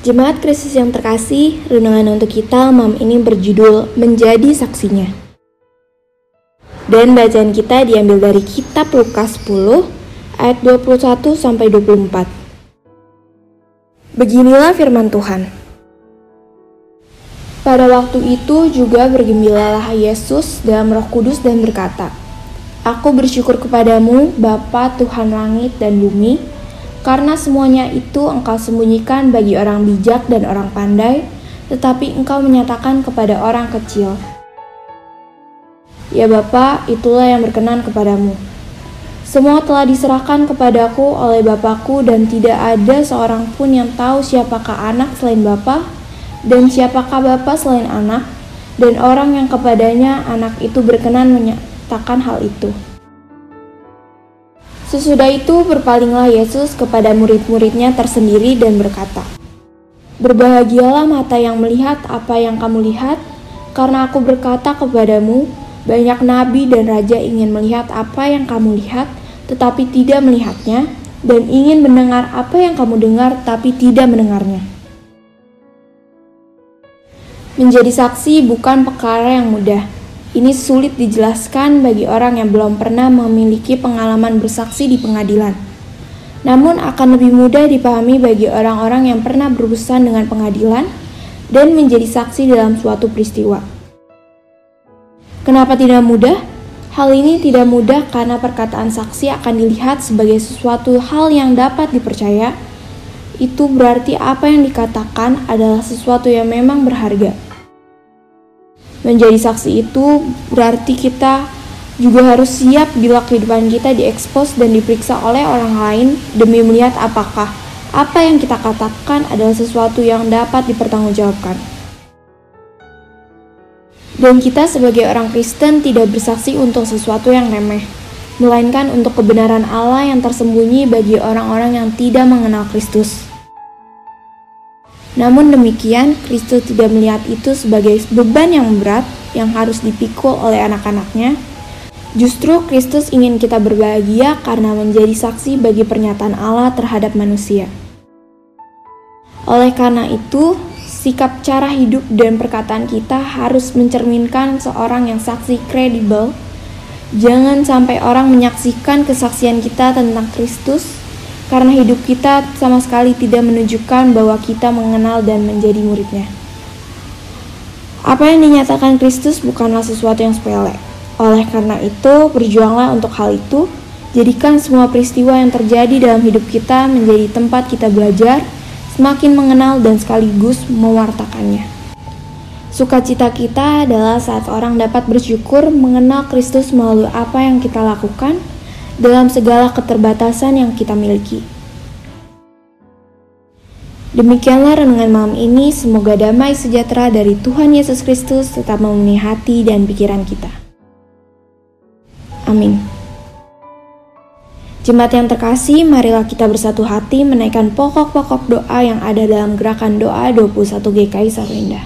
Jemaat Kristus yang terkasih, renungan untuk kita malam ini berjudul Menjadi Saksinya. Dan bacaan kita diambil dari kitab Lukas 10 ayat 21 sampai 24. Beginilah firman Tuhan. Pada waktu itu juga bergembiralah Yesus dalam Roh Kudus dan berkata, Aku bersyukur kepadamu, Bapa Tuhan langit dan bumi, karena semuanya itu engkau sembunyikan bagi orang bijak dan orang pandai, tetapi engkau menyatakan kepada orang kecil. Ya Bapa, itulah yang berkenan kepadamu. Semua telah diserahkan kepadaku oleh Bapakku dan tidak ada seorang pun yang tahu siapakah anak selain Bapa dan siapakah Bapa selain anak dan orang yang kepadanya anak itu berkenan menyatakan hal itu. Sesudah itu berpalinglah Yesus kepada murid-muridnya tersendiri dan berkata, Berbahagialah mata yang melihat apa yang kamu lihat, karena aku berkata kepadamu, banyak nabi dan raja ingin melihat apa yang kamu lihat, tetapi tidak melihatnya, dan ingin mendengar apa yang kamu dengar, tapi tidak mendengarnya. Menjadi saksi bukan perkara yang mudah, ini sulit dijelaskan bagi orang yang belum pernah memiliki pengalaman bersaksi di pengadilan. Namun akan lebih mudah dipahami bagi orang-orang yang pernah berurusan dengan pengadilan dan menjadi saksi dalam suatu peristiwa. Kenapa tidak mudah? Hal ini tidak mudah karena perkataan saksi akan dilihat sebagai sesuatu hal yang dapat dipercaya. Itu berarti apa yang dikatakan adalah sesuatu yang memang berharga menjadi saksi itu berarti kita juga harus siap bila kehidupan kita diekspos dan diperiksa oleh orang lain demi melihat apakah apa yang kita katakan adalah sesuatu yang dapat dipertanggungjawabkan. Dan kita sebagai orang Kristen tidak bersaksi untuk sesuatu yang remeh, melainkan untuk kebenaran Allah yang tersembunyi bagi orang-orang yang tidak mengenal Kristus. Namun demikian, Kristus tidak melihat itu sebagai beban yang berat yang harus dipikul oleh anak-anaknya. Justru Kristus ingin kita berbahagia karena menjadi saksi bagi pernyataan Allah terhadap manusia. Oleh karena itu, sikap cara hidup dan perkataan kita harus mencerminkan seorang yang saksi kredibel. Jangan sampai orang menyaksikan kesaksian kita tentang Kristus karena hidup kita sama sekali tidak menunjukkan bahwa kita mengenal dan menjadi muridnya. Apa yang dinyatakan Kristus bukanlah sesuatu yang sepele. Oleh karena itu, berjuanglah untuk hal itu. Jadikan semua peristiwa yang terjadi dalam hidup kita menjadi tempat kita belajar, semakin mengenal dan sekaligus mewartakannya. Sukacita kita adalah saat orang dapat bersyukur mengenal Kristus melalui apa yang kita lakukan, dalam segala keterbatasan yang kita miliki. Demikianlah renungan malam ini, semoga damai sejahtera dari Tuhan Yesus Kristus tetap memenuhi hati dan pikiran kita. Amin. Jemaat yang terkasih, marilah kita bersatu hati menaikkan pokok-pokok doa yang ada dalam gerakan doa 21 GKI Samarinda.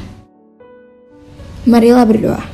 Marilah berdoa.